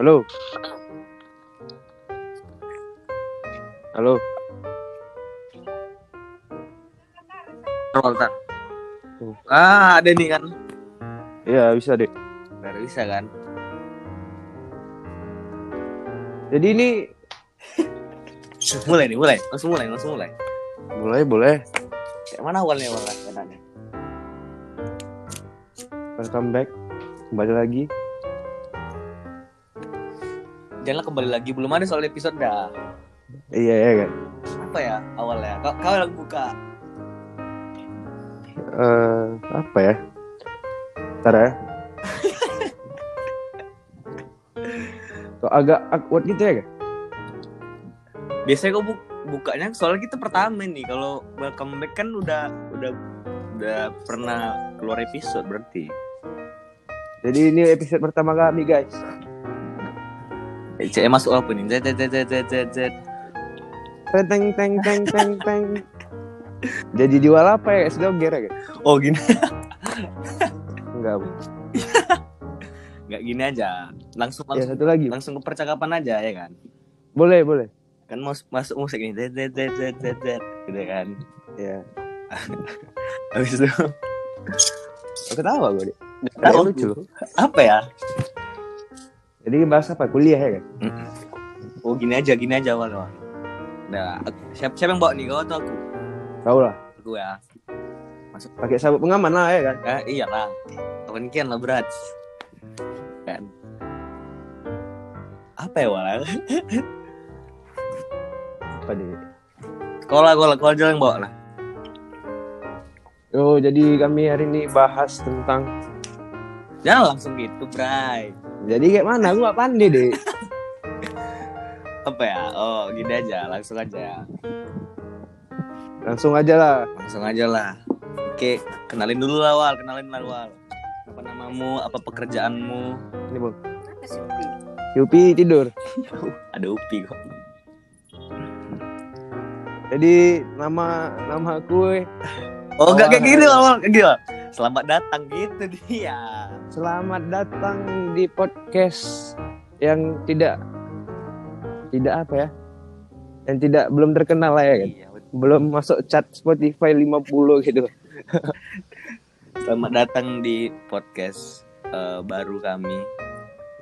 Halo. Halo. Walter. Oh. Ah, ada nih kan. Iya, bisa deh. Baru bisa kan. Jadi ini Mulai nih, mulai. Langsung mulai, langsung mulai. mulai boleh. Kayak mana awalnya awalnya? Welcome back. Kembali lagi. Janganlah kembali lagi, belum ada soal episode dah. Iya ya kan. Apa ya awalnya? Kau, kau yang buka. Eh, apa ya? Ntar ya. Kok agak awkward gitu ya kan? Biasanya kau bu- bukanya soalnya kita pertama nih. Kalau welcome back kan udah udah udah pernah keluar episode berarti. Jadi ini episode pertama kami guys. Eh, Cek masuk apa nih? Zet, zet, zet, zet, zet, zet. Teng teng teng teng teng. Jadi jual apa ya? Sudah ger ya? Oh gini, Enggak. Bu. nggak gini aja. Langsung Ya langsung satu lagi. langsung ke percakapan aja ya kan. Boleh boleh. Kan mas masuk musik nih, zet, zet, zet, zet, zet, zet, gitu kan. Ya. Habis itu ketawa gue deh. tahu lucu. apa ya? Jadi bahas apa? Kuliah ya kan? Oh gini aja, gini aja awal awal. Nah, siapa, siapa yang bawa nih? Kau atau aku? Tahu lah. Aku ya. Pakai sabuk pengaman lah ya kan? Eh, iyalah. Kapan kian lah berat. Kan. Apa ya wala? Apa nih? Kau lah, kau lah, kau aja yang bawa lah. Oh, jadi kami hari ini bahas tentang Jangan langsung gitu, Bray. Jadi kayak mana? Aku gak pandai deh. Apa ya? Oh, gini aja, langsung aja. Langsung aja lah. Langsung aja lah. Oke, kenalin dulu lah, Wal. Kenalin lah, Wal. Apa namamu? Apa pekerjaanmu? Ini bang. Yupi tidur. Ada Upi kok. Jadi nama nama aku Oh, enggak kayak Oh, gini, iya. Wal. Kayak gini, Wal. Selamat datang gitu dia. Selamat datang di podcast yang tidak tidak apa ya? Yang tidak belum terkenal lah ya kan? Iya, betul. Belum masuk chat Spotify 50 gitu. Selamat datang di podcast eh, baru kami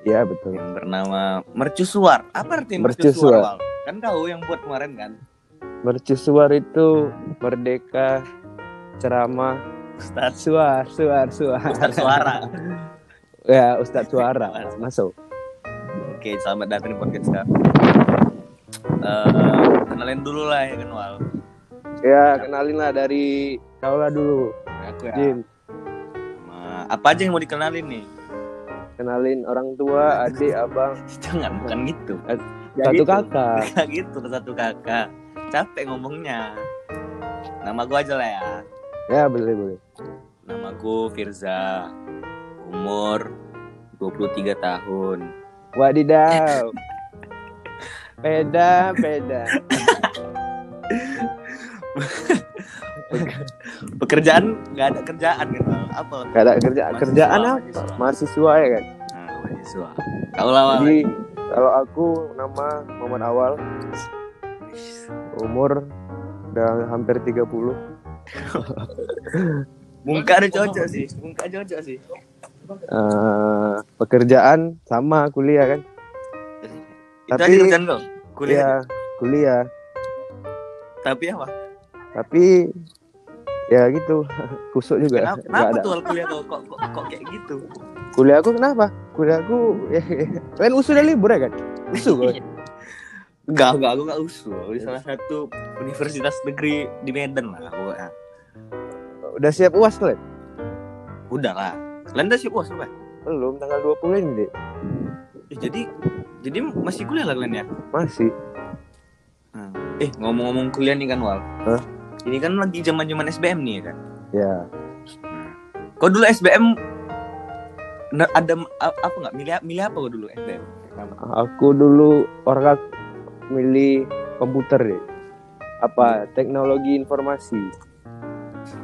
Iya betul. yang bernama Mercusuar. Apa artinya Mercusuar. Mercusuar? Kan kau yang buat kemarin kan? Mercusuar itu merdeka ceramah Ustaz suar suar suar. Ustaz Suara. ya Ustadz suara masuk. Oke, selamat datang di podcast kami. Eh, kenalin dulu lah ya kan Wal. Ya kenalin lah dari kau lah dulu. Aku ya. Jin. Ma- apa aja yang mau dikenalin nih? Kenalin orang tua, adik, abang, Jangan bukan gitu. Ya satu gitu. kakak. Kayak gitu satu kakak. Capek ngomongnya. Nama gua aja lah ya. Ya boleh boleh. Namaku Firza. Umur 23 tahun. Wadidaw. Beda beda. Pekerjaan nggak ada kerjaan kan Wal? Apa? Gak ada kerjaan. Mahasiswa, Kerjaan apa? mahasiswa. Mahasiswa ya kan. Nah, mahasiswa. Kau lah Wal. Jadi kalau aku nama Muhammad Awal, umur udah hampir 30 Muka ada cocok sih. Muka cocok sih. Eh, pekerjaan sama kuliah kan. Itu Tapi- aja kerjaan kau. Kuliah. Kuliah, kuliah. Tapi apa? Tapi ya gitu, kusuk juga. Kenapa, kenapa ada. tuh kuliah kau kok, kok, kok kayak gitu? Kuliah aku kenapa? Kuliah aku ya, kalian usul udah libur ya kan? Usul kok. Enggak, enggak, aku enggak usul. Di salah satu universitas negeri di Medan lah pokoknya. Udah siap uas kalian? Udah lah. Kalian udah sih puas lu, Pak? Belum, tanggal 20 ini deh. Eh, jadi jadi masih kuliah lah kalian ya? Masih. Hmm. Eh, ngomong-ngomong kuliah nih kan, Wal. Hah? Ini kan lagi zaman-zaman SBM nih ya kan. Ya, Kau dulu SBM ada apa nggak milih milih apa kau dulu SBM? Aku dulu orang milih komputer deh. Apa? Teknologi informasi.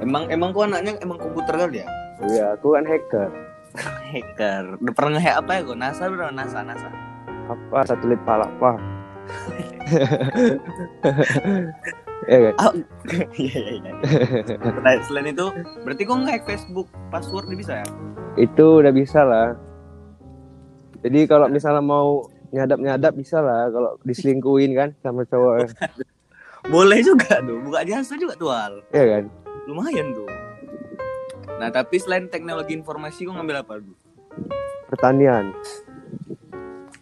Emang emang kau anaknya emang komputer kali ya? Iya, aku kan hacker. Hacker. Udah pernah nge-hack apa ya kau? NASA udah NASA NASA. apa satelit palapa ya kan iya iya iya. Nah, selain itu, berarti kok nge Facebook password bisa ya? itu udah bisa lah jadi kalau misalnya mau nyadap nyadap bisa lah kalau diselingkuhin kan sama cowok Boleh juga tuh, buka jasa juga tuh Al. ya kan Lumayan tuh. Nah, tapi selain teknologi informasi kok ngambil apa dulu? pertanian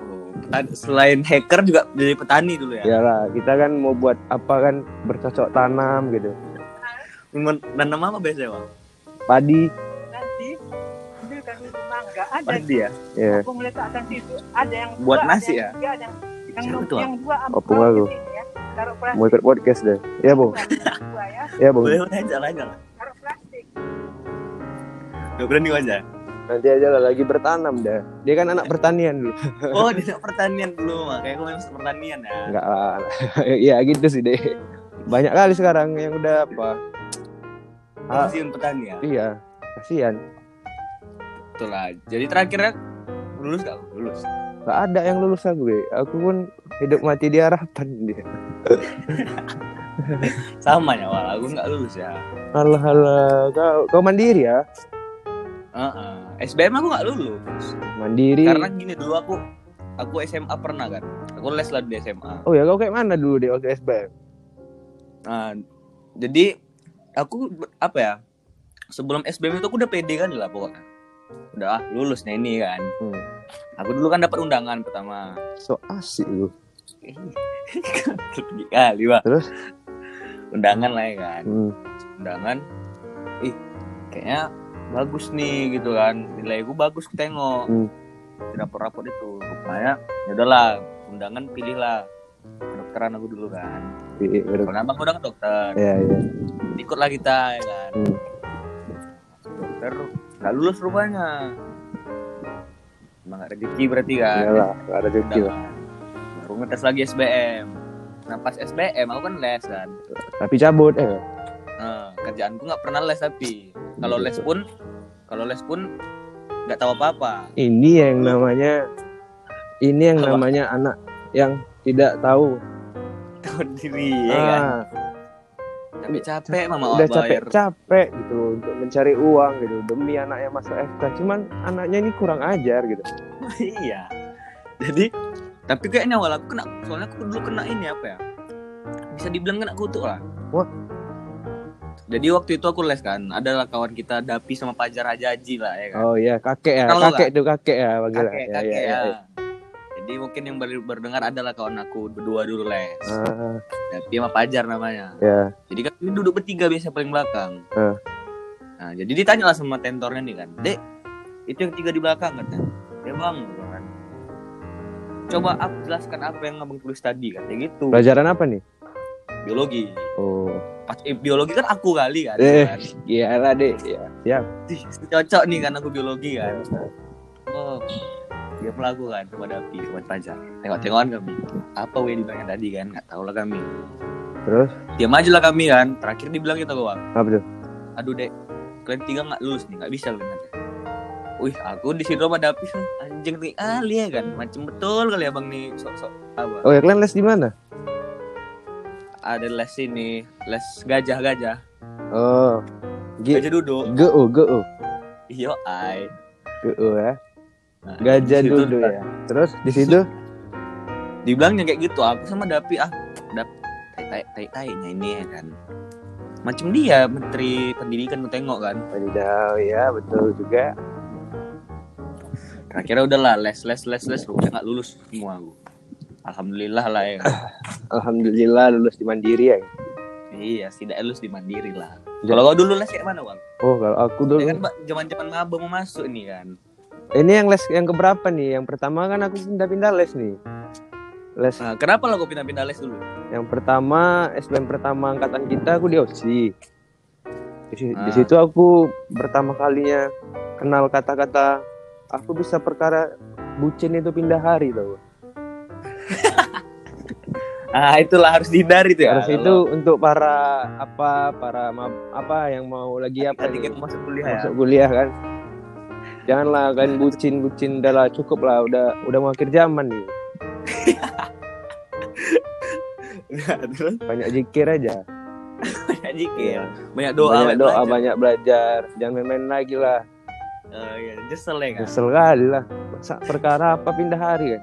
Oh, selain hacker juga jadi petani dulu ya? ya lah kita kan mau buat apa kan bercocok tanam gitu Men- Nanam apa biasanya, Bang? padi nanti ambil kami mangga ada Padi ya? ya aku meletakkan situ ada yang Buat dua, nasi ada ya? yang tiga, ada yang yang, yang dua ambil aku. Taruh plastik mau ikut podcast deh ya bung dua ya ya bung Boleh aja lah aja lah. taruh plastik Gak berani aja. nanti aja lah lagi bertanam dah dia kan anak pertanian dulu Oh, dia pertanian dulu, makanya gue masuk pertanian ya. enggak lah ya gitu sih deh banyak kali sekarang yang udah apa Ah. Masih petani ya? iya kasihan Betul lah. Jadi terakhirnya lulus gak? Lulus. Gak ada yang lulus aku be. Aku pun hidup mati di harapan dia. Sama ya, Wal. Aku gak lulus ya. Alah alah, kau kau mandiri ya? Heeh. SBM aku gak lulus. Mandiri. Karena gini dulu aku aku SMA pernah kan. Aku les lah di SMA. Oh ya kau kayak mana dulu deh waktu SBM? Nah, jadi aku apa ya? Sebelum SBM itu aku udah pede kan lah pokoknya. Udah ah, lulus nih ini kan. Hmm. Aku dulu kan dapat undangan pertama. So asik lu. Tinggi kali, Pak. Terus? Undangan lah ya kan. Hmm. Undangan. Ih, kayaknya bagus nih gitu kan. Nilaiku bagus aku tengok. Hmm. Rapor-rapor itu. Rupanya ya udahlah, undangan pilihlah. Kedokteran aku dulu kan. Iya, bener. Kalau abang udah kan dokter. Iya, iya. ikutlah kita ya kan Hmm. dokter nggak lulus rupanya emang nggak rezeki berarti kan Iyalah, gak ada rezeki lah. Baru ngetes lagi SBM nah pas SBM aku kan les kan Tapi cabut eh. nah, kerjaanku nggak pernah les tapi kalau les pun kalau les pun nggak tahu apa apa Ini yang namanya ini yang Apa? namanya anak yang tidak tahu. tahu diri ya kan Ah, capek capek mama udah bayar capek-capek gitu untuk mencari uang gitu demi anaknya masuk FK. Cuman anaknya ini kurang ajar gitu. iya jadi tapi kayaknya awal aku kena soalnya aku dulu kena ini apa ya? Bisa dibilang kena kutuk lah. Wah. jadi waktu itu aku les kan adalah kawan kita Dapi sama Pajar Hajaji lah ya kan? Oh iya, kakek ya. Kalau kakek tuh kakek ya kakek Ya, kakek ya, ya, ya. jadi mungkin yang baru berdengar adalah kawan aku berdua dulu les. Ah, Dapi sama Pajar namanya. Ya. jadi kan ini duduk bertiga biasa paling belakang. Ah. nah jadi ditanya lah sama tentornya nih kan dek itu yang tiga di belakang katanya. Ya bang gitu. kan coba aku jelaskan apa yang abang tulis tadi katanya gitu Pelajaran apa nih? biologi Oh, pas eh, biologi kan aku kali kan, Eh. kan? iya lah deh. Ya. Ih, cocok nih kan aku biologi kan oh dia pelaku kan sama Dapi sama Pajar tengok-tengokan kami apa weh dibilang tadi kan nggak tahu lah kami Terus diam aja lah kami kan terakhir dibilang kita gua apa tuh? aduh dek kalian tiga nggak lulus nih nggak bisa kalian. Wih, aku di situ sama Dapi anjing nih kali ya kan, macem betul kali abang nih sok-sok apa? Oh ya kalian les di mana? Ada les ini, les gajah-gajah, Oh, G gajah duduk. GU GU Iyo, ai. GU ya. Nah, Gajah dulu ya. Terus di situ dibilangnya kayak gitu aku sama Dapi ah Dap tai tai tai tainya ini ya kan macam dia menteri pendidikan lu tengok kan Wadidaw ya betul juga. Akhirnya udahlah les les les les udah nggak lulus semua aku alhamdulillah lah ya Alhamdulillah lulus di Mandiri ya. iya tidak lulus di mandiri lah kalau kau dulu les kayak mana bang Oh kalau aku dulu ya kan zaman zaman maba mau masuk nih kan ini yang les yang keberapa nih? Yang pertama kan aku pindah-pindah les nih. Les nah, kenapa lo kau pindah-pindah les dulu yang pertama SBM pertama angkatan kita aku di OSI. Di, di Ah. situ aku pertama kalinya kenal kata-kata aku bisa perkara bucin itu pindah hari tau. ah itulah harus dihindari tuh ya Harus itu untuk para apa para ma- apa yang mau lagi apa nih, kita masuk kuliah ya masuk kuliah kan. Janganlah kan bucin bucin udah lah cukup lah udah udah mau akhir zaman nih. Banyak zikir aja banyak zikir, banyak doa, banyak doa belajar. banyak belajar jangan main-main lagi lah Oh, iya, nyesel ya kan. kesel kali lah masa perkara apa pindah hari kan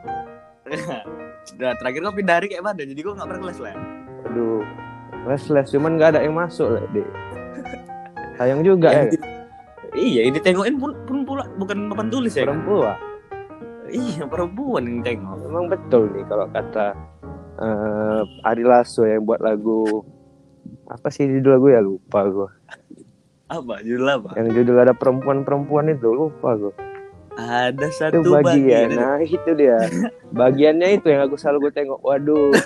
Nah, terakhir kau pindah hari kayak mana? Jadi kau nggak pernah kelas lah. aduh les-les cuman nggak ada yang masuk lah deh sayang juga ya, di- Iya, ini tengokin pun pun pula bukan papan tulis ya. kan? perempuan Iya, perempuan yang tengok. memang betul nih kalau kata eh Ari Lasso yang buat lagu apa sih judul lagu ya lupa gue Apa judul apa? yang judul ada perempuan-perempuan itu lupa gue Ada itu satu bagian bagian. nah itu dia bagiannya itu yang aku selalu gue tengok waduh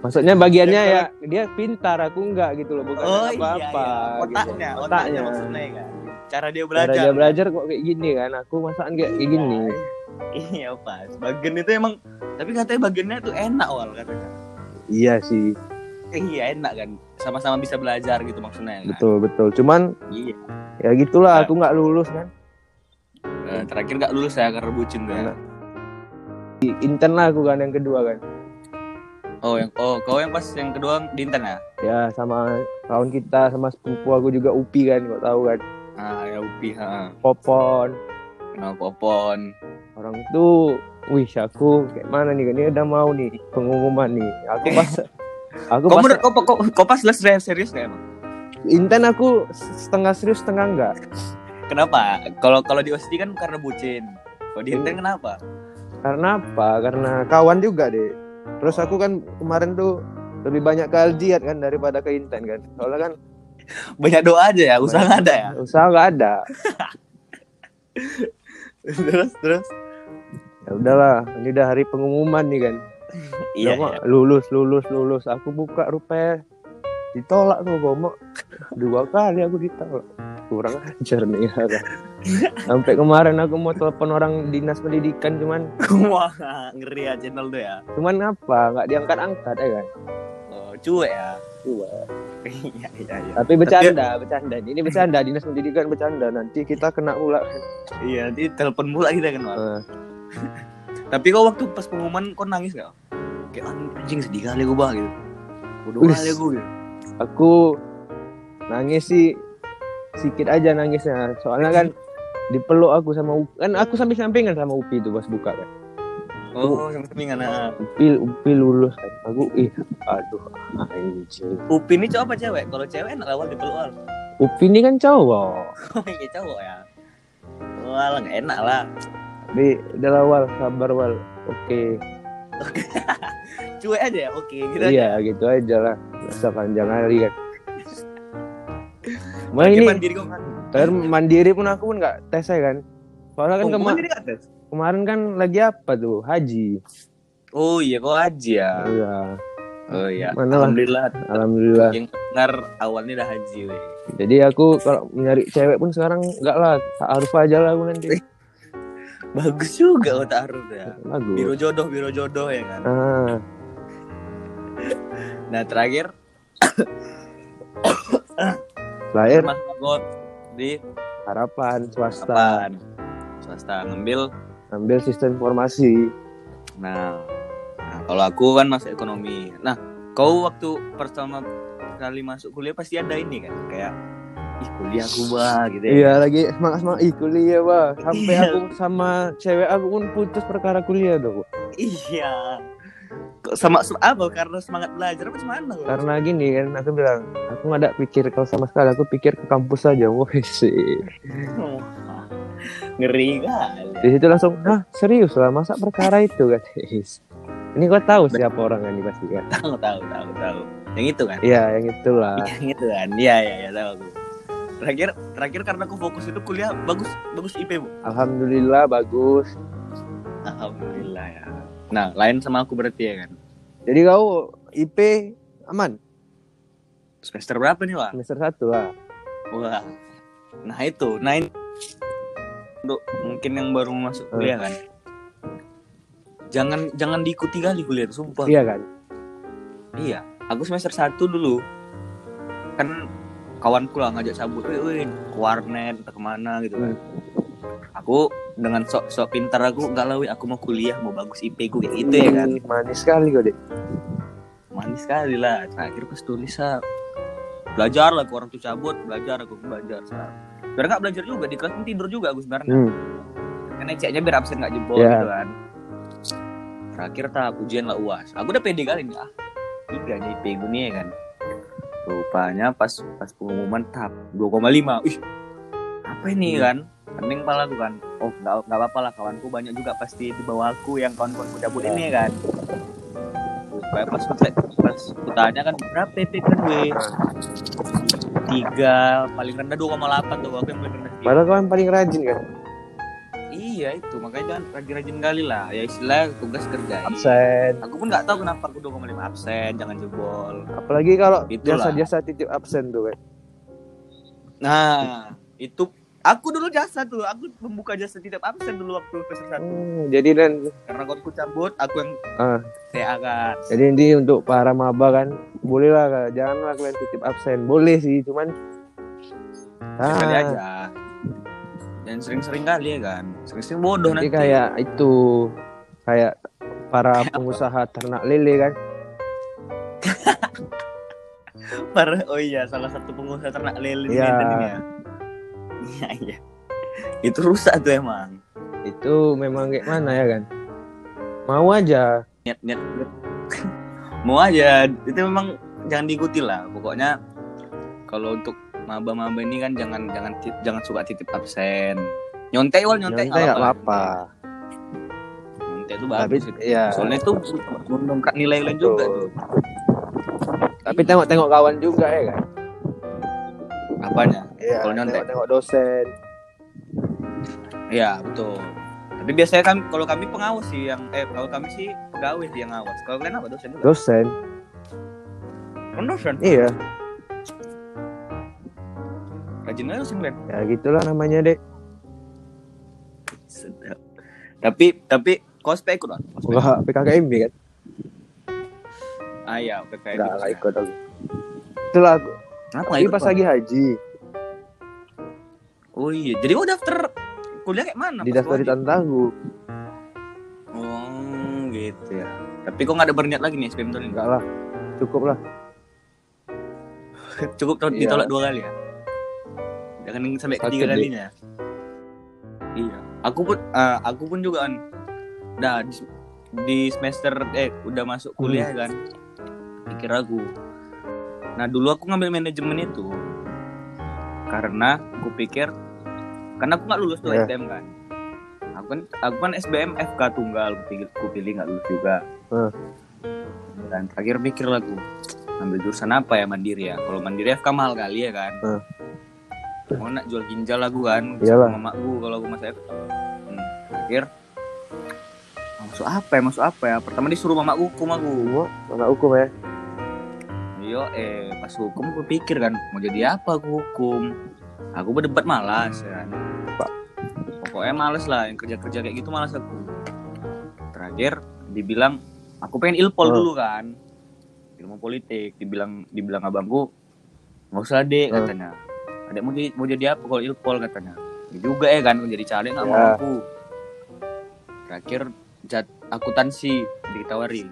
maksudnya bagiannya ya dia pintar aku enggak gitu loh bukan Oh apa-apa iya, iya. gitu. Otaknya, otaknya maksudnya kan. Cara dia Cara belajar. dia belajar kok kayak gini kan aku masakan kayak kayak gini Iya pas. Bagian itu emang tapi katanya bagiannya itu enak wal katanya. iya sih Iya enak kan. Sama-sama bisa belajar gitu maksudnya. Kan? betul betul cuman Iya. ya gitulah Nah. aku nggak lulus kan Eh, terakhir gak lulus ya karena bucin tuh. Nah. Di intern lah aku kan yang kedua kan Oh yang oh kau yang pas yang kedua di Intan ya? ya sama kawan kita sama sepupu aku juga Upi kan kok tahu kan Ah ya Upi ha. Popon Kenal Popon. orang itu wih aku kayak mana nih kan ini udah mau nih pengumuman nih aku pas aku Kau menurut kau, kau, kau pas les serius, serius gak emang? intern aku setengah serius setengah enggak Kenapa? Kalau kalau di OSD kan karena bucin. Kalau di Intan kenapa? karena apa karena kawan juga deh terus aku kan kemarin tuh lebih banyak ke Aljiat kan daripada ke Intan kan soalnya kan Banyak doa aja ya, usaha nggak ada ya. usaha nggak ada terus terus. ya udahlah ini udah hari pengumuman nih kan Iya. Mak, lulus lulus lulus aku buka rupanya ditolak tuh gomo dua kali aku ditolak kurang ajar nih ya kan. sampai kemarin aku mau telepon orang dinas pendidikan cuman Wah ngeri ya channel tuh ya. cuman apa nggak diangkat angkat ya kan Oh, cuek ya. Cuek. Iya iya iya. tapi bercanda bercanda ini bercanda dinas pendidikan bercanda nanti kita kena pula Iya nanti telepon pula kita kan. Wan. Tapi kau waktu pas pengumuman kau nangis gak? Kayak "Ah, anjing sedih kali gue bah gitu. Bodoh Wis. kali gue gitu. aku nangis sih sedikit aja nangisnya soalnya kan dipeluk aku sama Upi. kan aku sambil sampingan sama Upi itu pas buka kan Oh, sampingan. ah. Upi Upi lulus kan aku ih aduh anjir Upi ini cowok apa cewek? Kalau cewek enak awal dipeluk awal. Upi ini kan cowok Oh iya cowok ya. Wah enak lah. Di udah lah, wal sabar wal oke Cuek aja ya. Oke gitu aja. iya gitu aja lah masa panjang hari kan Lagi ini mandiri kok kan. mandiri pun aku pun nggak tes ya kan soalnya kan Oh, kema- tes? kemarin kan lagi apa tuh haji Oh iya kok aja. iya Oh iya. Mana lah. Alhamdulillah. alhamdulillah Yang dengar awalnya udah haji weh. jadi aku kalau nyari cewek pun sekarang nggak lah harus aja lah aku nanti Bagus juga kok taruh ya. Biro bagus jodoh, biro jodoh ya kan. ah Nah terakhir lahir Mas Magot di harapan swasta apaan? Swasta ngambil. ambil sistem informasi Nah, nah kalau aku kan masuk ekonomi. Nah, kau waktu pertama kali masuk kuliah pasti ada ini kan kayak ih kuliah aku bah gitu ya. Iya lagi semangat semangat ih kuliah bah sampai Iya. aku sama cewek aku pun putus perkara kuliah dong Iya. Kok sama apa karena semangat belajar apa gimana? karena gini kan aku bilang aku nggak ada pikir kalau sama sekali aku pikir ke kampus saja wah sih Ngeri kali. di situ langsung ah serius lah masa perkara itu kan Is. ini kau tahu siapa orang ini pasti kan Tahu tahu tahu tahu. Yang itu kan? iya yang itulah Yang itu kan? Iya iya iya tahu aku. Terakhir terakhir karena aku fokus itu kuliah bagus bagus IP bu. alhamdulillah bagus Alhamdulillah ya. Nah lain sama aku berarti ya kan. jadi kau IP aman Semester berapa nih lah? semester satu lah Wah. Nah itu, nah ini untuk mungkin yang baru masuk kuliah kan. Jangan jangan diikuti kali kuliah sumpah. iya kan Iya. Aku semester 1 dulu. Kan kawanku lah ngajak cabut, wih, ke warnet, entah ke mana gitu kan. Aku dengan sok sok pintar aku enggak lah aku mau kuliah mau bagus IP ku kayak gitu ya kan. Ih, manis sekali kok dek manis sekali lah. Terakhir pas tulis belajar lah aku orang tuh cabut belajar aku belajar sa. biar nggak belajar juga di kelas pun tidur juga aku sebenarnya. Hmm. karena ceknya biar absen nggak jebol Ya. gitu kan. Terakhir tahap ujian lah uas aku udah pede kali nih ah. Tiga nih IP gue nih ya kan rupanya pas pas pengumuman tahap 2,5 ih apa ini Hmm. kan? Pening pala aku kan? Oh nggak nggak apa-apa lah kawanku banyak juga pasti di bawah aku yang kawan-kawanku cabut Ya. ini ya kan? Supaya pas pas pas aku tanya kan berapa IP kan gue tiga paling rendah 2,8 tuh aku yang paling rendah padahal kau yang paling rajin kan Iya itu. Makanya jangan rajin-rajin kali lah. Ya istilah tugas kerja. absen. Aku pun nggak tahu kenapa aku 2,5 absen jangan jebol. apalagi kalau jasa-jasa titip absen tuh kan Nah itu. Aku dulu jasa tuh. Aku membuka jasa titip absen dulu waktu semester satu. Hmm, jadi dan karena aku cabut aku yang Ah. TA kan. jadi ini untuk para maba kan bolehlah janganlah kalian titip absen. Boleh sih cuman ah, aja. Dan sering-sering kali ya kan. Sering-sering bodoh nanti nanti. kayak itu kayak para pengusaha ternak lele kan Par- oh iya salah satu pengusaha ternak lele di. Medan ini ya. Iya iya. Itu rusak tuh emang. itu memang kayak mana ya kan mau aja niat niat mau aja itu memang jangan diikuti lah pokoknya kalau untuk maba-maba ini kan jangan jangan jangan suka titip absen. Nyontek wal nyontek. Nyontek nggak apa-apa. nyontek itu tapi bagus itu. ya. Soalnya itu mendongkrak nilai lain juga tuh. Tapi tengok-tengok kawan juga ya kan? Apanya? Iya, Kalau nyontek. tengok-tengok dosen. Iya betul. Tapi biasanya kan kalau kami pengawas sih yang eh kalau kami sih pegawai sih yang ngawas. Kalau kalian apa dosen juga? Dosen. Kan dosen? Iya rajin aja dosen kalian ya gitulah namanya dek Sedap. tapi tapi kospek ikut kan enggak PKKMB kan ah iya PKM enggak lah ikut aku itulah aku Kenapa nggak tapi ikut, pas lagi haji Oh iya, jadi gua daftar kuliah kayak mana? di daftar di aja? Oh gitu ya. Tapi kok nggak ada berniat lagi nih SPM tahun ini? enggak lah cukup lah Cukup Iya. ditolak dua kali ya. Jangan sampai Satu, ketiga kalinya. Iya. Aku pun, eh, aku pun juga kan. Nah di, di semester eh udah masuk kuliah Hmm. kan. Pikir aku. Nah dulu aku ngambil manajemen itu karena aku pikir karena aku nggak lulus tuh Iya. SBM kan. Aku kan aku kan SBM FK tunggal, aku pilih, aku pilih nggak lulus juga. Hmm. Dan terakhir mikir lah aku ambil jurusan apa ya mandiri ya. Kalau mandiri FK mahal kali ya kan. Hmm. Mau nak jual ginjal aku kan, Iyalah. sama mamaku kalau aku masuk FK. Hmm. Terakhir masuk apa ya masuk apa ya pertama disuruh mamaku hukum aku anak hukum ya Iya, eh pas hukum gue pikir kan mau jadi apa aku hukum. Aku berdebat malas ya kan. Pokoknya males lah yang kerja-kerja kayak gitu malas aku. Terakhir dibilang aku pengen ilpol Oh. dulu kan. Ilmu politik dibilang dibilang abangku nggak usah deh Oh. Adek mau jadi mau jadi apa kalau ilpol katanya. Ya juga ya kan mau jadi caleg nggak Ya. mau aku. Terakhir jat akuntansi ditawari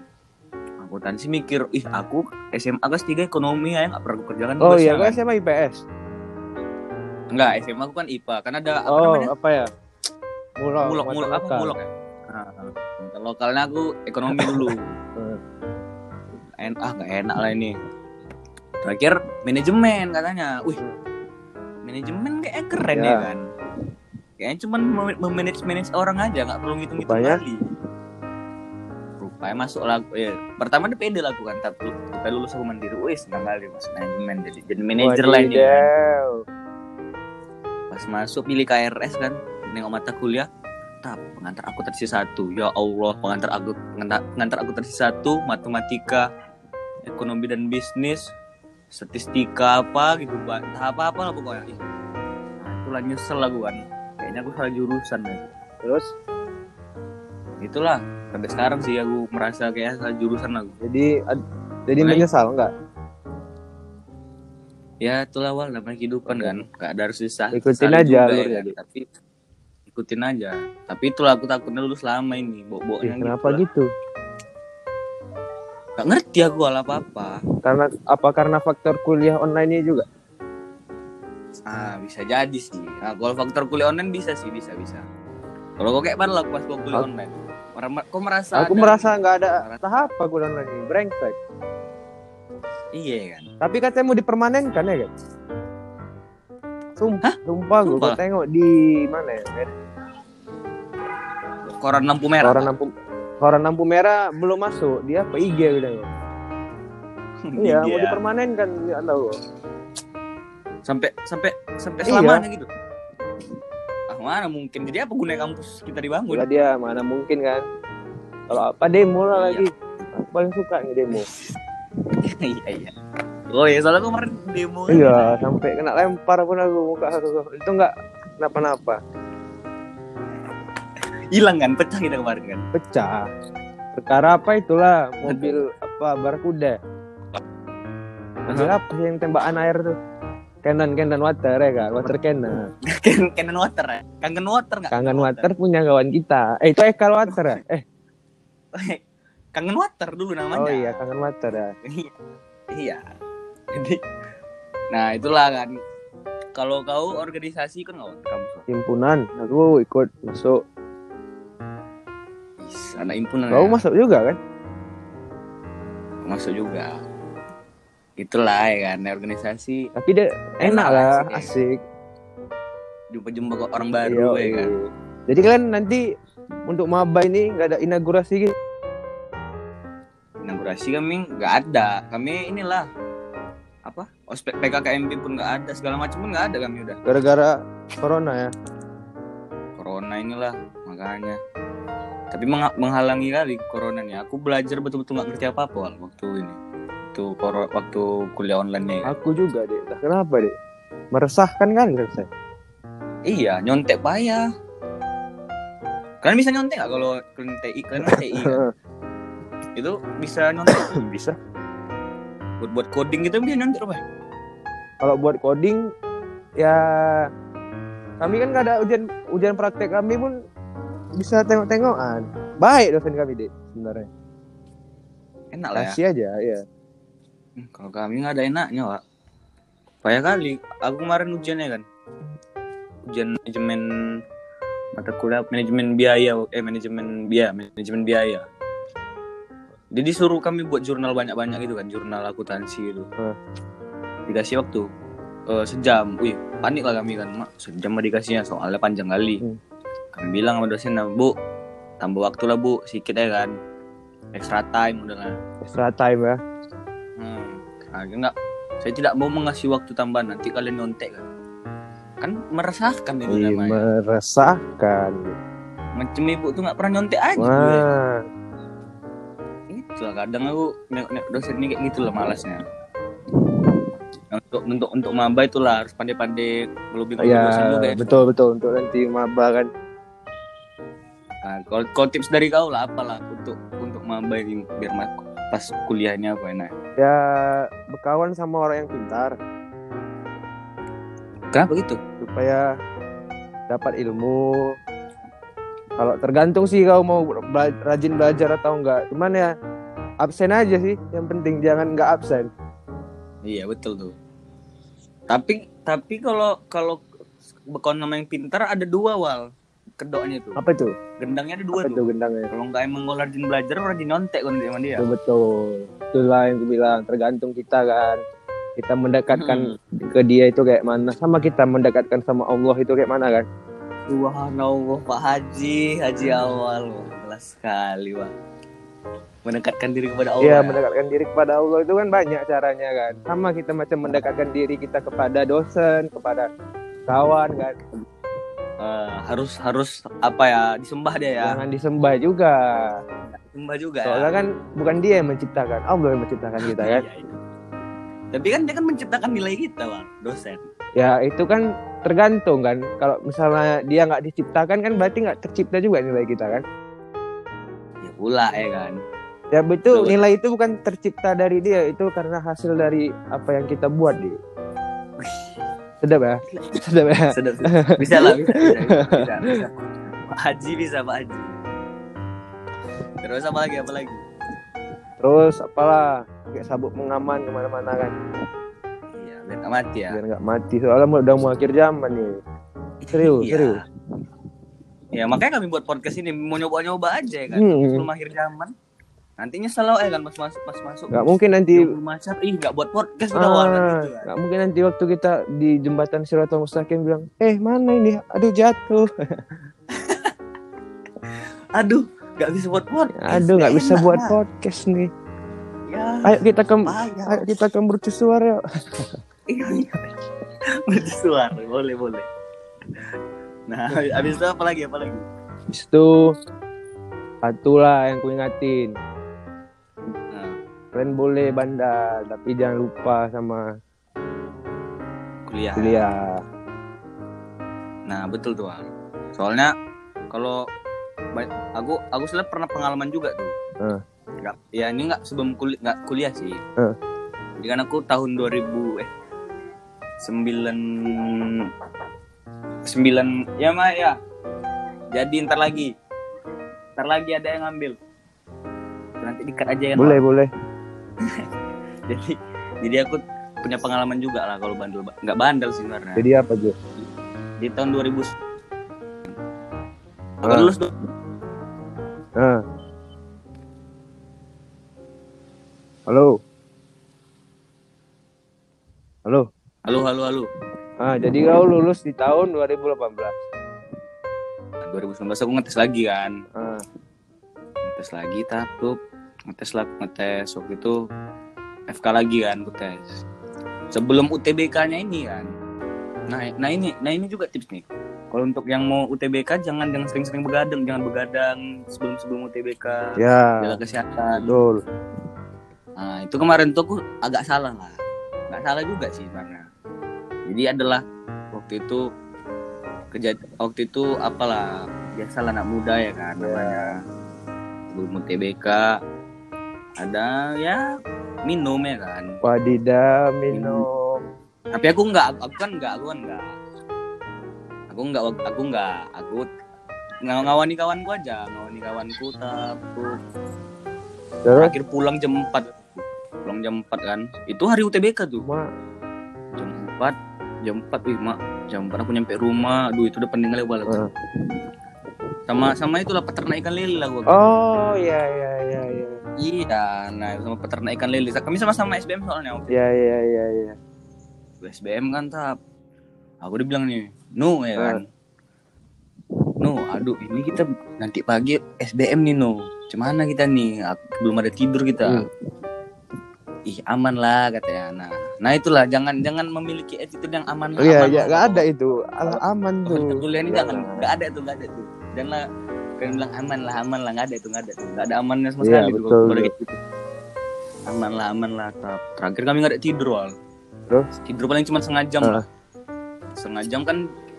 akuntansi mikir ih aku SMA kelas 3 ekonomi ya nggak pernah aku kerjakan oh iya kan. gue SMA IPS enggak SMA aku kan IPA kan ada apa oh namanya apa ya mulok mulok mulok apa mulok ya nah, lokalnya aku ekonomi dulu Hmm. En ah nggak enak lah ini terakhir manajemen katanya wih manajemen kayak keren ya, Ya. kan. Kayaknya cuman mem- memanage manage orang aja nggak perlu ngitung ngitung kali. Rupanya masuk lagu ya pertama dia pede lah aku kan tapi kita lulus aku mandiri wih senang kali masuk manajemen jadi jadi manajer lah ini kan. Pas masuk pilih KRS kan nengok mata kuliah tap pengantar akuntansi satu. Ya Allah pengantar aku pengantar, pengantar akuntansi satu matematika ekonomi dan bisnis statistika apa gitu Pak. entah apa apa lah pokoknya nah, itulah nyesel lah gue kan kayaknya aku salah jurusan deh terus itulah sampai sekarang sih aku merasa kayak salah jurusan aku jadi ad- jadi Mulai. menyesal enggak ya itulah awal namanya kehidupan kan gak ada harus susah Ikutin aja juga kan. Dik. tapi ikutin aja tapi itulah aku takutnya dulu selama ini bok-boknya kenapa lah. gitu gak ngerti aku hal apa apa karena apa karena faktor kuliah online ini juga? Ah bisa jadi sih. Nah, kalau faktor kuliah online bisa sih bisa bisa. Kalau kok kayak mana lah pas kuliah Aku- online? Kok merasa aku ada- merasa nggak ada tahap apa kuliah online ini brengsek. Iya kan. Tapi katanya mau dipermanenkan ya kan? Sumpah sumpah gue Sumpah? tengok di mana ya koran lampu merah koran lampu koran lampu merah belum masuk. Dia apa IG gitu. Iya mau dipermanenkan nggak tahu. Sampai sampai sampai Iya. selamanya gitu. Ah mana mungkin? Jadi apa gunanya kampus kita dibangun? Udah dia mana mungkin kan? Kalau apa demo lah Iya. lagi. Aku paling suka nih demo. Iya iya. Oh ya soalnya kemarin demo kan. iya sampai kena lempar pun aku muka aku. Itu nggak kenapa-napa hilang kan pecah kita kemarin kan? Pecah. Perkara apa itulah? Mobil apa barakuda mobil apa sih yang tembakan air tuh? Canon Canon water ya kan water cannon Canon water ya? Kangen water nggak? Kangen water. punya kawan kita. Eh itu Ekal water ya? Eh. Kangen water dulu namanya. Oh iya kangen water ya. Iya. Jadi nah itulah kan. Kalau kau organisasi kan nggak? Kampus himpunan. Aku ikut masuk anak himpunan kau ya. masuk juga kan? Masuk juga. Itulah ya kan organisasi tapi dia enak Enak lah asik. asik. Jumpa-jumpa kok orang baru Iya, ya kan. Iya. jadi kalian nanti untuk maba ini nggak ada inaugurasi gitu? Inaugurasi kami nggak ada. Kami inilah apa ospek PKKMB pun nggak ada. Segala macam pun nggak ada kami udah. Gara-gara corona ya? Corona inilah makanya tapi meng- menghalangi kali corona nih aku belajar betul-betul nggak ngerti apa apa waktu ini. Waktu waktu kuliah online nih aku juga deh Lah, kenapa deh meresahkan kan saya iya nyontek payah. Kalian bisa nyontek nggak kalau kalian TI kalian TI kan? itu bisa nyontek? Bisa. Buat buat coding gitu bisa nyontek apa kalau buat coding ya kami kan nggak ada ujian ujian praktek. Kami pun bisa tengok-tengokan baik dosen kami deh sebenarnya enak lah ya kasih aja ya Kalau kami nggak ada enaknya, Pak. Payah kali. Aku kemarin ujiannya kan. Ujian manajemen mata kuliah manajemen biaya eh manajemen biaya manajemen biaya. Jadi disuruh kami buat jurnal banyak-banyak gitu kan, jurnal akuntansi gitu. Hmm. Dikasih waktu eh, sejam. Wih, panik lah kami kan, Mak. Sejam mah dikasihnya soalnya panjang kali. Hmm. Kami bilang sama dosen, "Bu, tambah waktu lah, Bu, sedikit ya kan." Extra time udah lah. extra time ya Hmm. Nah, enggak. Saya tidak mau mengasih waktu tambahan nanti kalian nyontek kan. Kan meresahkan itu Ih, namanya. meresahkan Macam ibu tuh nggak pernah nyontek aja. gue. wah Itulah kadang aku nengok dosen ini kayak gitu lah malasnya. Untuk untuk untuk maba itulah harus pandai-pandai ngelobi ya dosen juga ya. betul betul untuk nanti maba kan Nah, kalau, kalau tips dari kau lah apalah untuk untuk maba ini biar pas kuliahnya apa enak. ya berkawan sama orang yang pintar Kenapa gitu? supaya dapat ilmu kalau tergantung sih kau mau bela- rajin belajar atau enggak cuman ya absen aja sih yang penting jangan enggak absen Iya betul tuh. Tapi tapi kalau kalau bekon nama yang pintar ada dua wal kedoknya tuh. apa itu Gendangnya ada dua apa itu tuh. gendangnya Kalau nggak emang mau rajin belajar rajin nyontek kan sama dia. betul betul itulah yang gue bilang tergantung kita kan kita mendekatkan ke dia itu kayak mana sama kita mendekatkan sama Allah itu kayak mana kan Subhanallah Pak Haji Haji awal wah, jelas sekali Pak. Mendekatkan diri kepada Allah. Iya ya. mendekatkan diri kepada Allah itu kan banyak caranya kan sama kita macam mendekatkan diri kita kepada dosen kepada kawan kan Eh, harus harus apa ya disembah dia ya. jangan disembah juga Disembah juga. soalnya kan bukan dia yang menciptakan Allah yang menciptakan kita kan Iya, iya. Tapi kan dia kan menciptakan nilai kita, Bang, dosen. ya itu kan tergantung kan kalau misalnya dia nggak diciptakan kan berarti nggak tercipta juga nilai kita kan Ya pula ya kan. ya betul Betul. nilai itu bukan tercipta dari dia itu karena hasil dari apa yang kita buat dia sedap ya sedap ya Sedap. Bisa lah, bisa, bisa, bisa, bisa. Pak Haji bisa Pak Haji. Terus apa lagi apa lagi? Terus apalah kayak sabuk pengaman ke mana-mana kan Iya, biar nggak mati ya. biar nggak mati soalnya udah mau akhir zaman nih serius Iya. serius Ya makanya kami buat podcast ini mau nyoba-nyoba aja kan. Hmm. Sebelum akhir zaman. Nantinya selalu eh kan pas masuk pas masuk. nggak mungkin nanti macet ih nggak buat podcast udah awal kan ah, gitu kan. nggak mungkin nanti waktu kita di jembatan Siratul Mustaqim bilang eh mana ini aduh jatuh Aduh, nggak bisa buat podcast. aduh nggak bisa Enak, buat podcast nih Ya, ayo kita ke payah. ayo kita ke mercusuar ya Iya, iya. Bersuara, boleh boleh. Nah, habis itu apa lagi apa lagi? Habis itu satu lah yang ku ingatin Nah, kalian boleh bandar tapi jangan lupa sama kuliah. kuliah Nah, betul tuh. Soalnya kalau aku aku sebenarnya pernah pengalaman juga tuh. Nggak, ya ini nggak sebelum kuliah nggak kuliah sih. Eh. Jadi kan aku tahun 2000 eh 9 9 ya Ma ya. Jadi ntar lagi. Ntar lagi ada yang ngambil. Nanti dikat aja ya. boleh boleh Jadi jadi aku punya pengalaman juga lah kalau bandel nggak bandel sih sebenarnya. jadi apa Jo Di tahun 2000 Aku Ah. lulus tuh ah. halo halo Halo, halo, halo. ah jadi kau lulus di tahun 2018 2019 aku ngetes lagi kan. ah. Ngetes lagi tahap ngetes lah ngetes waktu itu FK lagi kan aku tes. Sebelum UTBK-nya ini kan. Nah, nah ini nah ini juga tips nih. Kalau untuk yang mau UTBK jangan jangan sering-sering begadang, jangan begadang sebelum-sebelum UTBK. ya Jaga kesehatan. betul Nah, itu kemarin tuh aku agak salah lah. Nggak salah juga sih sebenarnya. Jadi adalah waktu itu kejadian waktu itu apalah biasalah anak muda ya kan namanya belum UTBK ada ya minum ya kan? Wadidah minum. Tapi aku nggak aku kan nggak aku kan nggak. Aku nggak aku nggak aku ng- ngawani kawanku aja. Ngawani kawanku tapi terus? Terakhir pulang jam 4 pulang jam 4 kan. Itu hari UTBK tuh. Mak jam 4 jam 4 wih mak jam 4 aku nyampe rumah. Aduh itu udah pening kali balik Ah. sama sama itulah peternak ikan lele lah gua. Oh ya ya ya ya iya nah sama peternak ikan lele. Kami sama-sama SBM soalnya waktu ya ya ya ya itu. SBM kan tap. Aku dibilang nih nu ya kan. Nu aduh ini kita nanti pagi SBM nih nu. Cuman kita nih? Aku- belum ada tidur kita. Hmm. ih aman lah katanya. Nah nah itulah jangan jangan memiliki attitude yang aman Oh iya, aman ya lah. nggak ada itu. Aman tuh. kuliah ini jangan nggak ada tuh nggak ada tuh. Dan kalian bilang aman lah aman lah. Nggak ada tuh nggak ada tuh nggak ada amannya sama Iya, sekali tuh betul, kalau kayak gitu. Aman lah aman lah. Tap. terakhir kami nggak ada tidur wal. Terus? tidur paling cuma setengah jam. Ah. lah setengah jam kan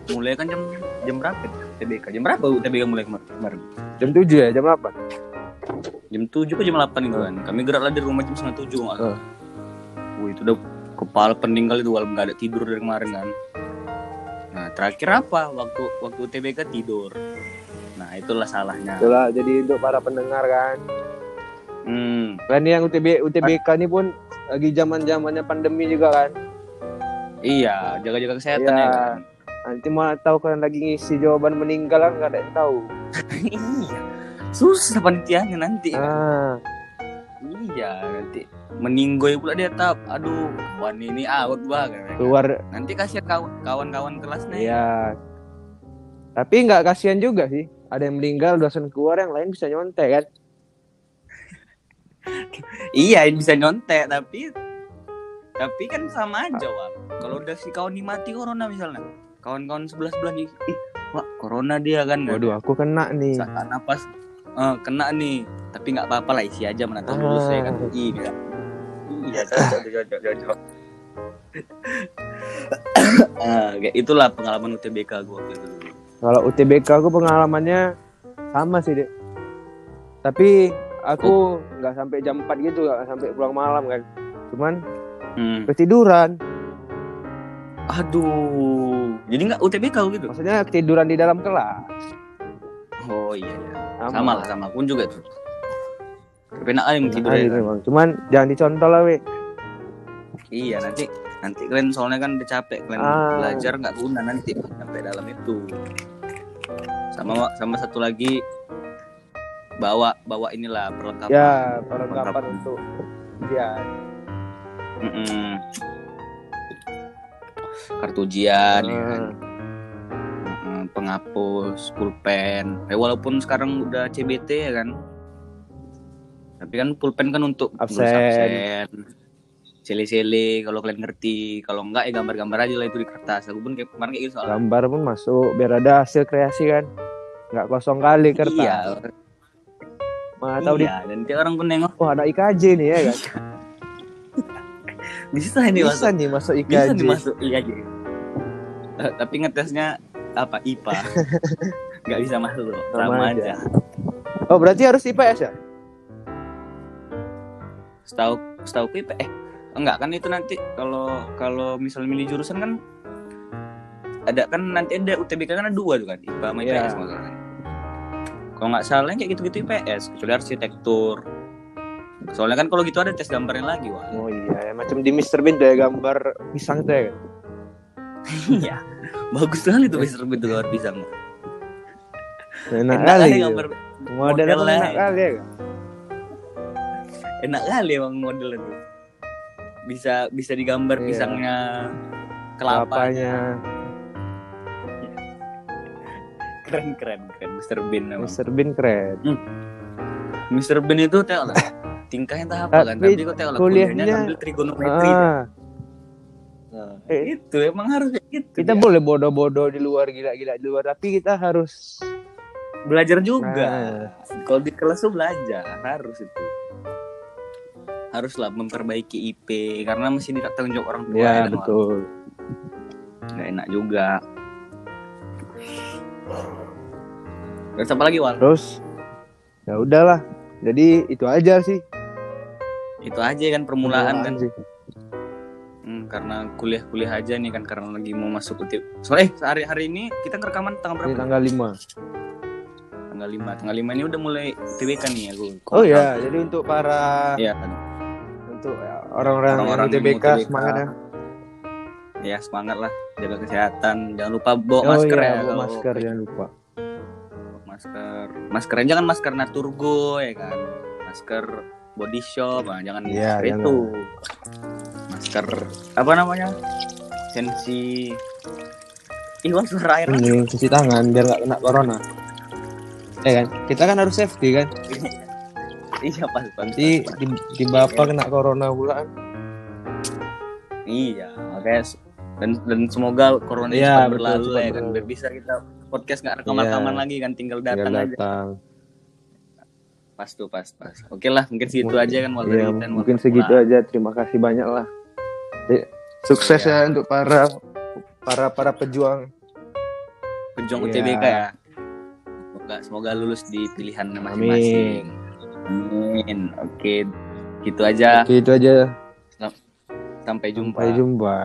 mulai kan jam jam berapa TBK jam berapa TBK mulai kemar- kemarin? Jam 7 ya, jam 8. jam tujuh ke jam delapan itu kan kami gerak lah dari rumah jam setengah tujuh nggak Ah. Wih, itu udah kepala pening kali tuh nggak ada tidur dari kemarin kan? Nah terakhir apa waktu waktu TBK tidur nah itulah salahnya Itulah jadi untuk para pendengar kan. hmm Kalian yang UTB UTBK ini pun lagi zaman-zamannya pandemi juga kan. iya jaga-jaga kesehatan Iya. ya kan Nanti mau tahu kalian lagi ngisi jawaban meninggal kan nggak ada yang tahu. iya susah panitianya nanti Ah, iya nanti meninggoy pula dia tap aduh kawan ini out banget kan? keluar nanti kasihan kaw- kawan-kawan kelasnya ya. ya. Tapi nggak kasihan juga sih. Ada yang meninggal dosen keluar yang lain bisa nyontek kan. iya bisa nyontek tapi tapi kan sama aja wal kalau udah si kawan ini mati corona misalnya. Kawan-kawan sebelah sebelah nih ih wah corona dia kan. Waduh, aku kena nih. saat napas. Eh, kena nih. Tapi nggak apa-apa lah isi aja menatap lulus ya kan. Ah. iya iya. Cocok cocok cocok Ah, kayak itulah pengalaman UTBK gue waktu itu Kalau UTBK aku pengalamannya sama sih, Dek. Tapi aku nggak sampai jam 4 gitu, nggak sampai pulang malam kan. Cuman hmm. ketiduran. aduh jadi nggak UTBK gitu Maksudnya ketiduran di dalam kelas. Oh iya iya. Sama lah sama pun juga tuh. Aja Nah, tidur ya. kan? Cuman jangan dicontoh lah, we. Iya nanti nanti kalian soalnya kan udah capek kalian Ah. belajar nggak guna nanti sampai dalam itu. Sama sama satu lagi bawa bawa inilah perlengkapan. Ya, perlengkapan untuk ujian. Mm-mm. Kartu ujian ya kan. Penghapus, pulpen. Eh, walaupun sekarang udah CBT ya kan. Tapi kan pulpen kan untuk Absen. absen. Sele-sele kalau kalian ngerti. Kalau enggak ya gambar-gambar aja lah itu di kertas. Aku pun kayak kemarin kayak gitu soalnya. gambar pun masuk biar ada hasil kreasi kan. Nggak kosong kali kertas. Iya. Mana tahu di iya. Dan tiap orang pun nengok Oh, ada IKJ nih ya kan. bisa ini Bisa masuk. nih masuk Bisa IKJ. nih masuk iya aja. Eh, tapi ngetesnya apa IPA. Nggak bisa masuk loh. Sama Sama, aja. aja. Oh, berarti harus IPS ya? Setahu setahu IP eh enggak kan itu nanti kalau kalau misal milih jurusan kan ada kan nanti ada UTBK kan ada dua tuh kan IPA sama. IPS masalahnya. Kalau nggak salah kayak gitu-gitu IPS kecuali arsitektur. Soalnya kan kalau gitu ada tes gambarnya lagi wah. Oh iya, ya, macam di Mr. Bean tuh ya gambar pisang tuh ya. kan? Iya. Bagus sekali tuh Mister Bean tuh gambar pisang. Enak, Enak kali. gitu. gambar Modelnya enak kali ya. kan? enak kali emang modelnya tuh. Bisa bisa digambar Iya. pisangnya kelapanya. Kelapanya. Keren keren keren Mister Bean emang. Mr. Bean keren. Mr. Bean itu teo lah tingkahnya entah apa kan Tapi kok teo lah kuliahnya- ngambil trigonometri Ah, Nah, eh, itu emang harus gitu kita dia. boleh bodoh-bodoh di luar gila-gila di luar, tapi kita harus belajar juga Nah. kalau di kelas tuh belajar harus itu haruslah memperbaiki IP karena masih tidak tanggung jawab orang tua ya kan, Wak. betul. nggak enak juga Terus apa lagi Wal? Terus ya udahlah. Jadi itu aja sih. Itu aja kan permulaan kan sih. Hmm, karena kuliah-kuliah aja nih kan karena lagi mau masuk UTB. Soalnya eh hari hari ini kita ngerekaman tanggal Ini berapa? tanggal 5. Tanggal 5. Tanggal 5 ini udah mulai TBK nih aku. Oh ya, jadi untuk para Iya kan. Untuk ya, orang-orang yang Orang-orang yang UTBK UTBK. semangat ya. Ya semangat lah jaga kesehatan. Jangan lupa bawa Oh masker iya, ya. bawa masker jangan lupa. Bawa masker. Masker aja kan masker Naturgo ya kan. Masker body shop, nah, jangan Iya, masker itu. Masker apa namanya? Sensi Ih, suara air. Ini cuci tangan biar nggak kena corona. Ya kan? Kita kan harus safety kan. Iya, pas, pas. Nanti di, di bapak kena corona pula kan. Iya, makanya s- dan dan semoga corona Iya, cepat betul, berlalu lah ya kan biar bisa kita podcast nggak rekaman-rekaman Iya. lagi kan tinggal Tinggal datang aja datang. pas tuh pas pas oke lah mungkin segitu Mungkin- aja kan dari kita, Wal. mungkin segitu aja. Terima kasih banyak lah. Eh, Sukses Iya. ya untuk para para para pejuang. pejuang Iya. UTBK ya semoga semoga lulus di pilihan masing-masing amin oke gitu aja Oke, itu aja. sampai jumpa Sampai jumpa.